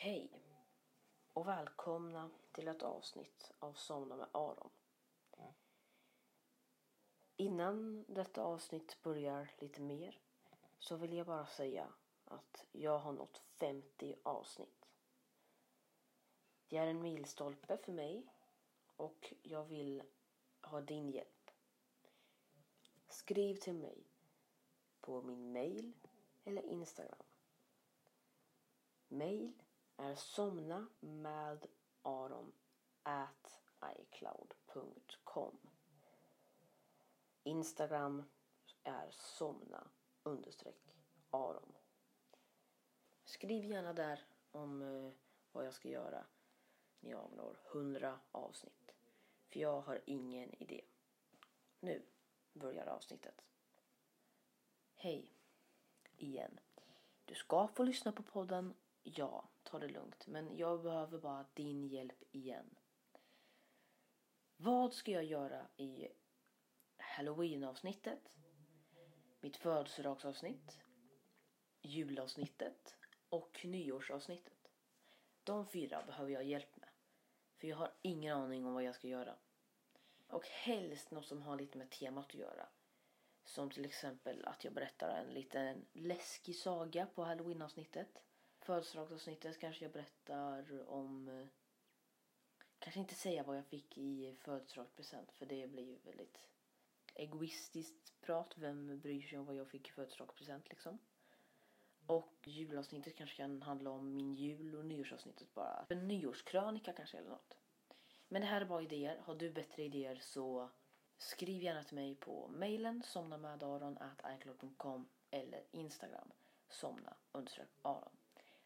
Hej och välkomna till ett avsnitt av Somna med Aron. Innan detta avsnitt börjar lite mer så vill jag bara säga att jag har nått 50 avsnitt. Det är en milstolpe för mig och jag vill ha din hjälp. Skriv till mig på min mail eller Instagram. Mail är somna med aron at icloud.com. Instagram är somna understreck aron. Skriv gärna där om eh, vad jag ska göra när jag når 100 avsnitt. För jag har ingen idé. Nu börjar avsnittet. Hej igen. Du ska få lyssna på podden. Ja, ta det lugnt. Men jag behöver bara din hjälp igen. Vad ska jag göra i Halloween-avsnittet? Mitt födelsedagsavsnitt? Julavsnittet? Och nyårsavsnittet? De fyra behöver jag hjälp med. För jag har ingen aning om vad jag ska göra. Och helst något som har lite med temat att göra. Som till exempel att jag berättar en liten läskig saga på halloween-avsnittet. Födelsedagsavsnittet kanske jag berättar om... Eh, kanske inte säga vad jag fick i födelsedagspresent för det blir ju väldigt egoistiskt prat. Vem bryr sig om vad jag fick i födelsedagspresent liksom? Och julavsnittet kanske kan handla om min jul och nyårsavsnittet bara. En nyårskrönika kanske eller något. Men det här är bara idéer. Har du bättre idéer så skriv gärna till mig på mailen somnamedaron.icloud.com eller Instagram somna aron.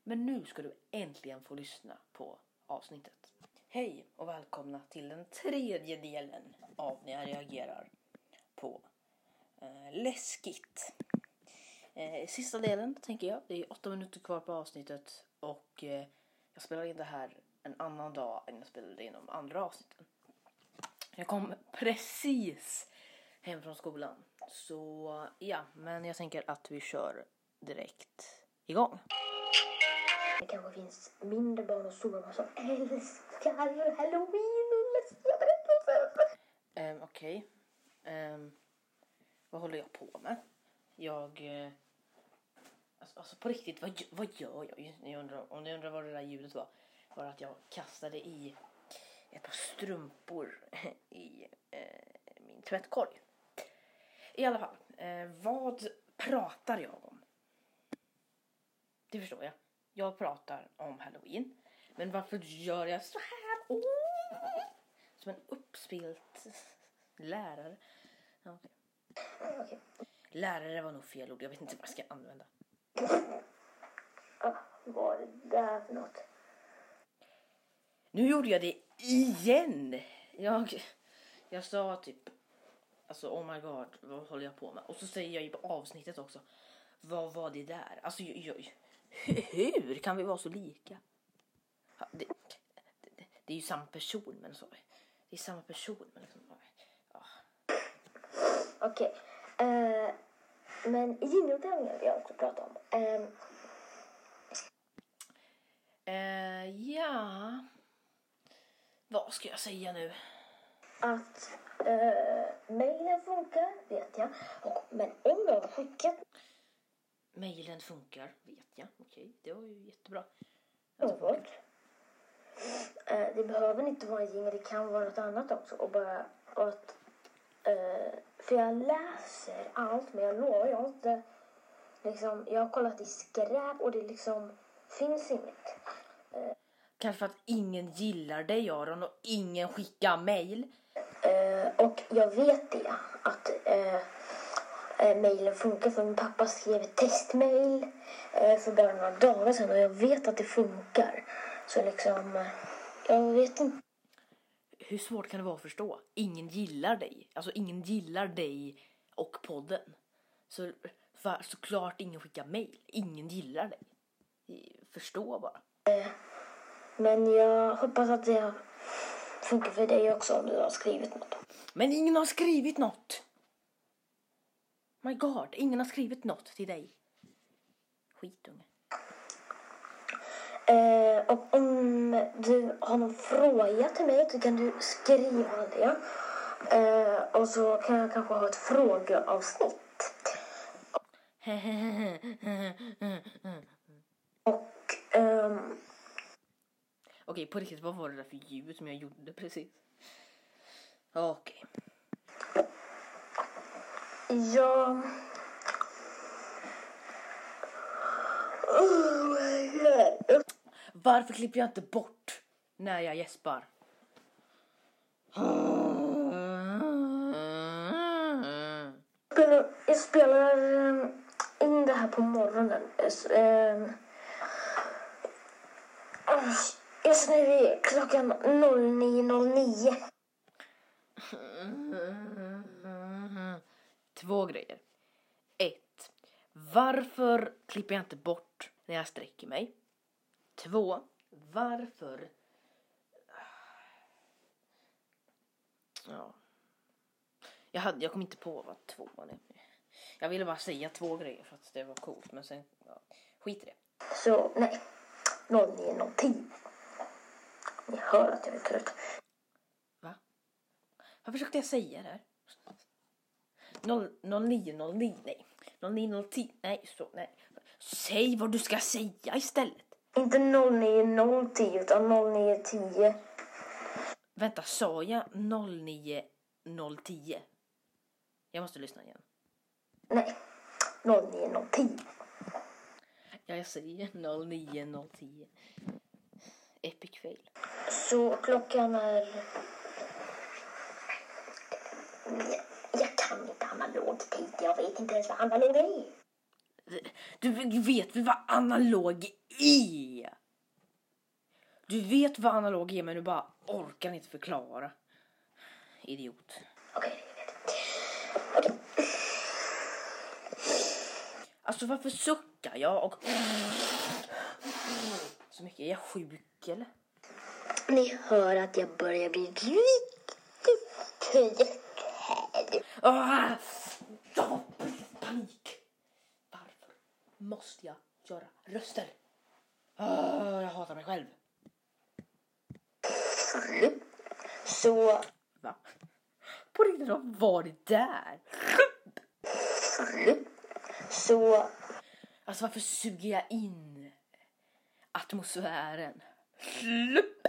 Men nu ska du äntligen få lyssna på avsnittet. Hej och välkomna till den tredje delen av när jag reagerar på eh, läskigt. Eh, sista delen tänker jag. Det är åtta minuter kvar på avsnittet och eh, jag spelar in det här en annan dag än jag spelade in de andra avsnitten. Jag kom precis hem från skolan. Så ja, men jag tänker att vi kör direkt igång. Det kanske finns mindre barn och stora barn som älskar halloween och läskiga berättelser. Um, ehm, Okej. Ehm, vad håller jag på med? Jag... Eh, alltså, alltså på riktigt, vad, vad gör jag? Ni undrar, om ni undrar vad det där ljudet var. Var att jag kastade i ett par strumpor i eh, min tvättkorg. I alla fall, eh, vad pratar jag om? Det förstår jag. Jag pratar om halloween. Men varför gör jag så här? Åh! Som en uppspilt lärare. Ja. Okej. Lärare var nog fel ord. Jag vet inte vad jag ska använda. Vad är det där för något? Nu gjorde jag det igen. Jag, jag sa typ, alltså oh my god, vad håller jag på med? Och så säger jag ju på avsnittet också, vad var det där? Alltså jag, jag, hur kan vi vara så lika? Ja, Det, det, det är ju samma person men så, det är samma person men liksom, ja. Okej. Eh, men jingeltävlingen vill jag också prata om. Eh, Eh, ja, vad ska jag säga nu? att eh, mejlen funkar, vet jag. Men jag har skickat Mailen funkar, vet jag. Okej, det var ju jättebra. Funkar. Eh, det behöver inte vara en jingel, det kan vara något annat också. Och bara och att, eh, för jag läser allt, men jag lovar, jag har inte liksom, jag har kollat i skräp och det liksom finns inget. Kanske för att ingen gillar dig Aron och ingen skickar mail. Eh, och jag vet det, att eh, mejlen funkar för min pappa skrev ett testmail eh, för bara några dagar sedan och jag vet att det funkar. Så liksom, eh, jag vet inte. Hur svårt kan det vara att förstå? Ingen gillar dig. Alltså ingen gillar dig och podden. Så för, såklart ingen skickar mail. Ingen gillar dig. Förstå bara. Men jag hoppas att det funkar för dig också om du har skrivit något. Men ingen har skrivit något. My God, ingen har skrivit något till dig. Skitunge. Eh, och om du har någon fråga till mig så kan du skriva det. Eh, och så kan jag kanske ha ett frågeavsnitt. Och ehm, Okej, på riktigt, vad var det där för ljud som jag gjorde precis? Okej. Jag... Oh my God. Varför klipper jag inte bort när jag gäspar? jag spelar eh, in det här på morgonen. Just nu är klockan 09.09. Två grejer. Ett. Varför klipper jag inte bort när jag sträcker mig? Två. Varför... Ja. Jag, hade, jag kom inte på vad tvåan är. Jag ville bara säga två grejer för att det var coolt men sen... Ja, skit i det. Så nej, 09.10. Ni hör att jag är trött. Va? Vad försökte jag säga där? 0909, nej. 0910, nej, så, nej. Säg vad du ska säga istället. Inte 09.010 utan 09.10. Vänta, sa jag 09010? Jag måste lyssna igen. Nej, 09.010. Ja, jag säger 09010. Epic fail. Så klockan är... Jag, kan inte analog tid. Jag vet inte ens vad analog är. Du, vet väl vad analog är? Du vet vad analog är men du bara orkar inte förklara. Idiot. Okej, vet. Okej. Alltså varför suckar jag och... Så mycket. Är jag sjuk eller? Ni hör att jag börjar bli riktigt trött. Ah! Jag får panik. Varför måste jag göra röster? Ah, jag hatar mig själv. Så, Va? På riktigt, vad var det där? så, Alltså varför suger jag in atmosfären? Slupp.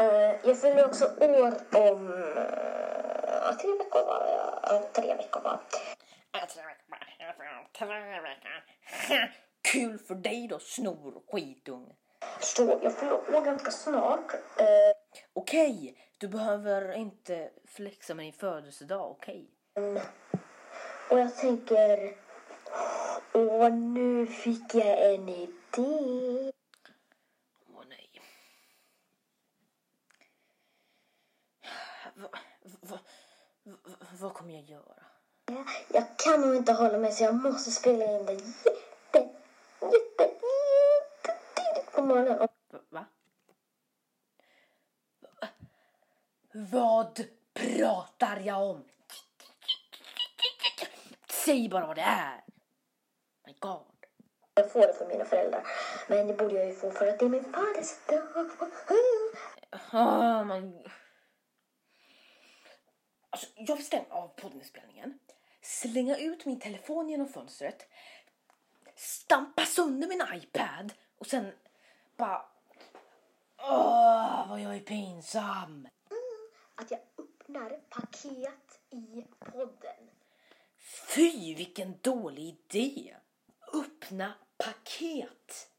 Uh, jag fyller också år om eh, tre veckor va? Ja, tre veckor va? Kul för dig då, snor skitunge. Så jag fyller år ganska snart. Eh, Okej, du behöver inte flexa med din födelsedag, okej? och jag tänker, åh nu fick jag en idé. Åh nej. Va, va, va, vad kommer jag göra? Jag kan nog inte hålla mig så jag måste spela in det jätte, jätte, jättetidigt på morgonen. Va? va? Va? Vad pratar jag om? Säg bara vad det är. My God. jag får det från mina föräldrar. Men det borde jag ju få för att det är min födelsedag. Ah, man... Alltså, jag vill stänga av poddinspelningen, slänga ut min telefon genom fönstret, stampa sönder min iPad och sen bara... Åh, vad jag är pinsam! Att jag öppnar paket i podden. Fy, vilken dålig idé! Öppna paket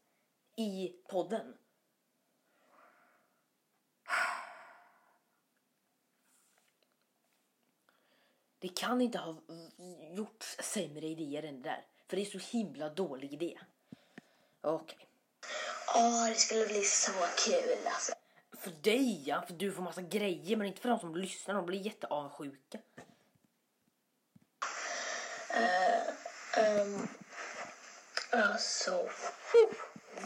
i podden. Det kan inte ha gjorts sämre idéer än det där. För det är så himla dålig idé. Okej. Åh, det skulle bli så kul alltså. För dig ja, för du får massa grejer men inte för de som lyssnar. De blir jätteavundsjuka. Um, alltså,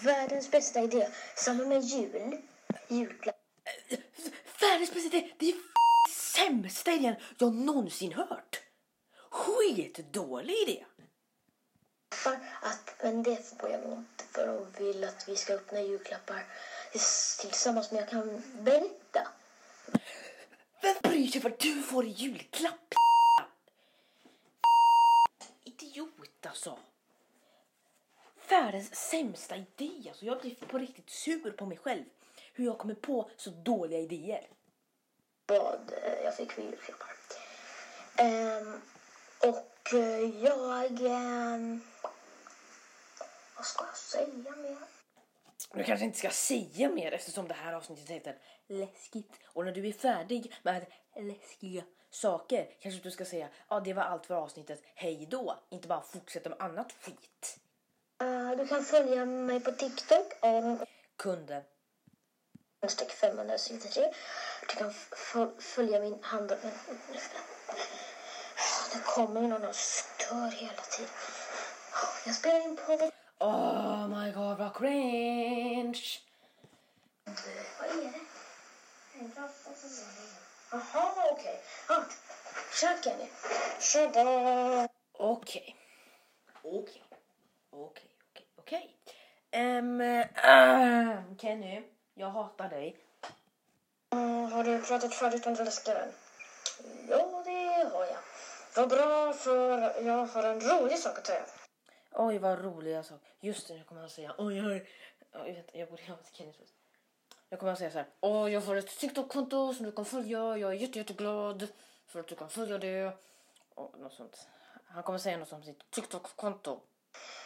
världens bästa idé. Samma med jul. Julklappar. Världens bästa idé! Det är sämsta idén jag någonsin hört. Skitdålig idé. Att, men det får jag inte julklappar och vill att vi ska öppna julklappar tillsammans. Men jag kan berätta. Vem bryr sig vad du får i julklapp? Idiot alltså. Världens sämsta idé. Alltså, jag blir på riktigt sur på mig själv. Hur jag kommer på så dåliga idéer. Vad eh, jag fick för julklappar. Ehm, och eh, jag... ehm, vad ska jag säga mer? Du kanske inte ska säga mer eftersom det här avsnittet heter läskigt. Och när du är färdig med läskiga saker kanske du ska säga ja det var allt för avsnittet, hej då. Inte bara fortsätta med annat skit. Eh, du kan följa mig på TikTok. Um, Kunde. Streck 563. Du kan följa min hand. Det kommer ju någon och stör hela tiden. Jag spelar in på... Oh my god vad cringe. Vad är det? Jaha, okej. Ah, Kör Kenny. Kör då. Okej. Okej. Okej, okej, okej. Kenny, jag hatar dig. Mm, har du pratat färdigt om läskiga? Ja, det har jag. Vad bra, för jag har en rolig sak att säga. Oj, vad rolig jag sa. Just det, jag kommer att säga. Oj, jag har... Oj, vänta, jag borde ha ett röst. Jag kommer att säga så här. Åh, jag får ett TikTok-konto som du kan följa. Jag är jätte, jätteglad för att du kan följa det. Och något sånt. Han kommer säga något om sitt TikTok-konto.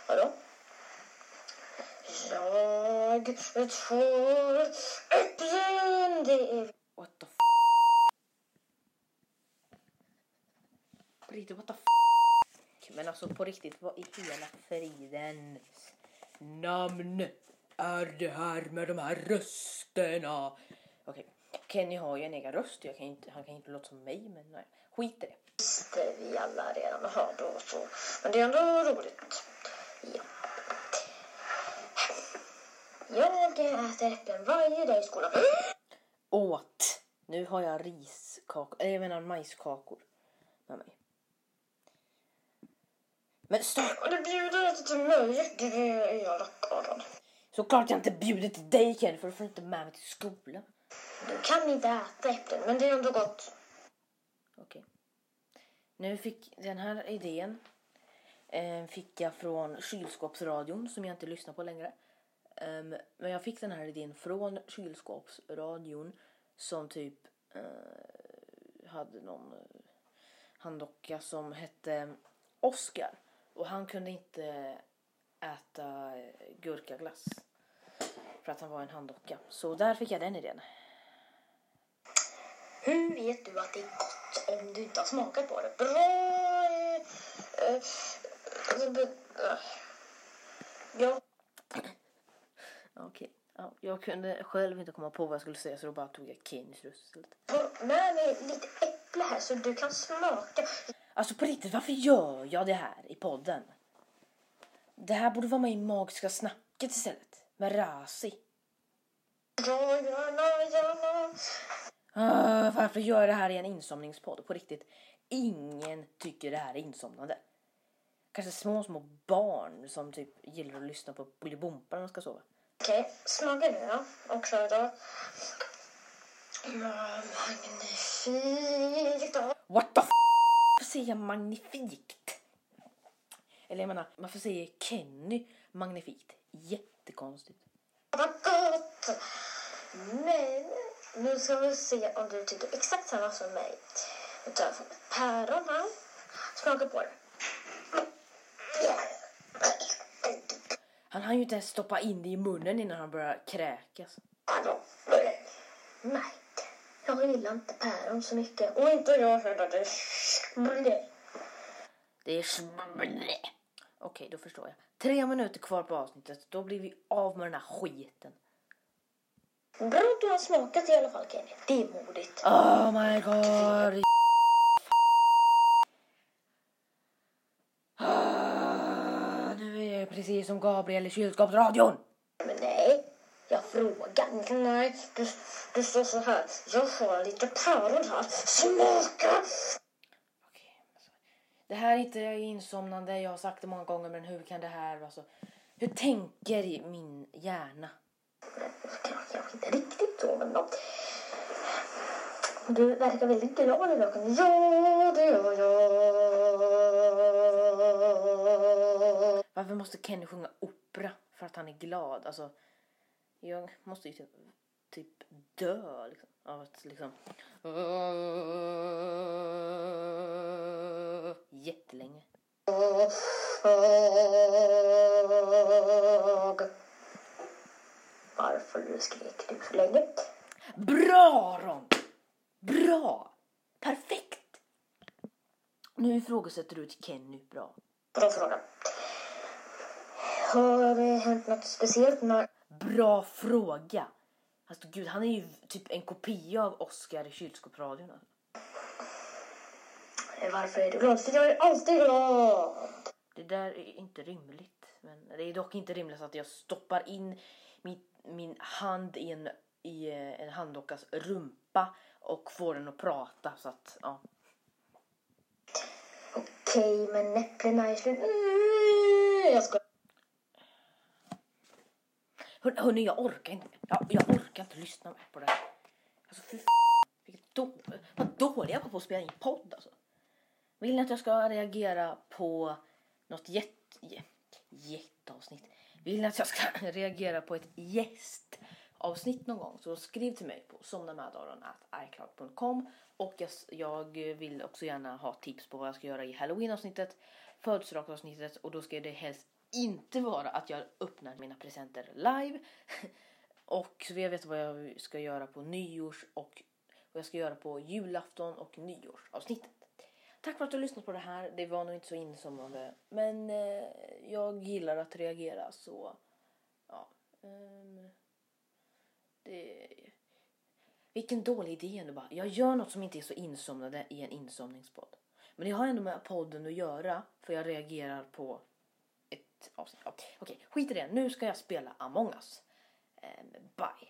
Vadå? Jag äpplen. Det är... What the f... Riktigt, what the f... Men alltså på riktigt, vad i hela fridens namn är det här med de här rösterna? Okej, Kenny har ju en egen röst. Kan inte, han kan inte låta som mig, men nej. Skit i det. visste vi alla redan hörde och så. Men det är ändå roligt. Jag äter äpplen varje dag i skolan. Åt. Nu har jag riskakor, äh, jag menar majskakor med mig. Men stopp! Och du bjuder inte till mig. Det är jag rackaren. Såklart jag inte bjuder till dig Kenny för du får inte med mig till skolan. Du kan inte äta äpplen, men det är ändå gott. Okej. Nu fick den här idén eh, fick jag från kylskåpsradion som jag inte lyssnar på längre. Um, men jag fick den här idén från kylskåpsradion som typ uh, hade någon eh, handdocka som hette Oscar och han kunde inte äta eh, gurkaglass för att han var en handdocka. Så där fick jag den idén. Hur vet du att det är gott om du inte har smakat på det? Bra... Alltså, ja, Okej. Ja, jag kunde själv inte komma på vad jag skulle säga så då bara tog jag Kennys röst istället. med mig lite äpple här så du kan smaka. Alltså på riktigt, varför gör jag det här i podden? Det här borde vara med i Magiska snacket istället. Med Razi. Gärna. Ah, varför gör jag det här i en insomningspodd? På riktigt, ingen tycker det här är insomnande. Kanske små, små barn som typ gillar att lyssna på Bolibompa när de ska sova. Okej, smaka nu då. Och kör då. Magnifikt. då. What the f***? Varför säger jag magnifikt? Eller jag menar, varför säger Kenny magnifikt? Jättekonstigt. Vad gott! Men nu ska vi se om du tycker exakt samma som mig. Jag tar ett päron här. Smaka på det. Han hann ju inte ens stoppa in det i munnen innan han började kräkas. Nej, jag gillar inte päron så mycket. Och inte jag heller. Det är Det är smulé. Okej, då förstår jag. Tre minuter kvar på avsnittet. Då blir vi av med den här skiten. Bra att du har smakat i alla fall Kenny. Det är modigt. Oh my god. Ah, nu är jag precis som Gabriel i kylskåpsradion. Men nej, jag frågar. Nej, du, du står så här. Jag har lite päron här. Smaka! Okej, alltså. Det här är inte insomnande. Jag har sagt det många gånger, men hur kan det här vara så Hur tänker min hjärna? Kanske inte riktigt så, men. Du verkar väldigt glad idag. Ja, måste Kenny sjunga opera för att han är glad? Alltså, jag måste ju typ, typ dö liksom, av att liksom... Jättelänge. Varför skrek du så länge? Bra Ron! Bra! Perfekt! Nu ifrågasätter du till Kenny bra. Bra fråga. Har det hänt något speciellt när... Bra fråga! Alltså gud, han är ju typ en kopia av Oscar i kylskåpsradion. alltså. Varför är du glad? För jag är alltid glad! Det där är inte rimligt. Men det är dock inte rimligt att jag stoppar in min, min hand i en, i eh, en handdockas rumpa och får den att prata. Så att, ja. Okej, men äpplena är slut. Mm, jag ska... Hör, hörni, jag orkar inte. Jag, jag orkar inte lyssna mer på det här. Alltså fy. Vilket då, vad dålig jag var på att spela in podd alltså. Vill ni att jag ska reagera på något jätte... Jätteavsnitt. Vill ni att jag ska reagera på ett gästavsnitt någon gång så skriv till mig på somnamadaron.icloud.com och jag, jag vill också gärna ha tips på vad jag ska göra i halloween-avsnittet, födelsedagsavsnittet och då ska det helst inte vara att jag öppnar mina presenter live. och så vill jag veta vad jag ska göra på nyårs och vad jag ska göra på julafton och nyårsavsnittet. Tack för att du har lyssnat på det här. Det var nog inte så insomnande. Men eh, jag gillar att reagera så ja. Um, det... Vilken dålig idé ändå bara. Jag gör något som inte är så insomnande i en insomningspodd. Men det har ändå med podden att göra för jag reagerar på avsnitt. Ja, Okej, skit i det. Nu ska jag spela Among Us. Ehm, bye.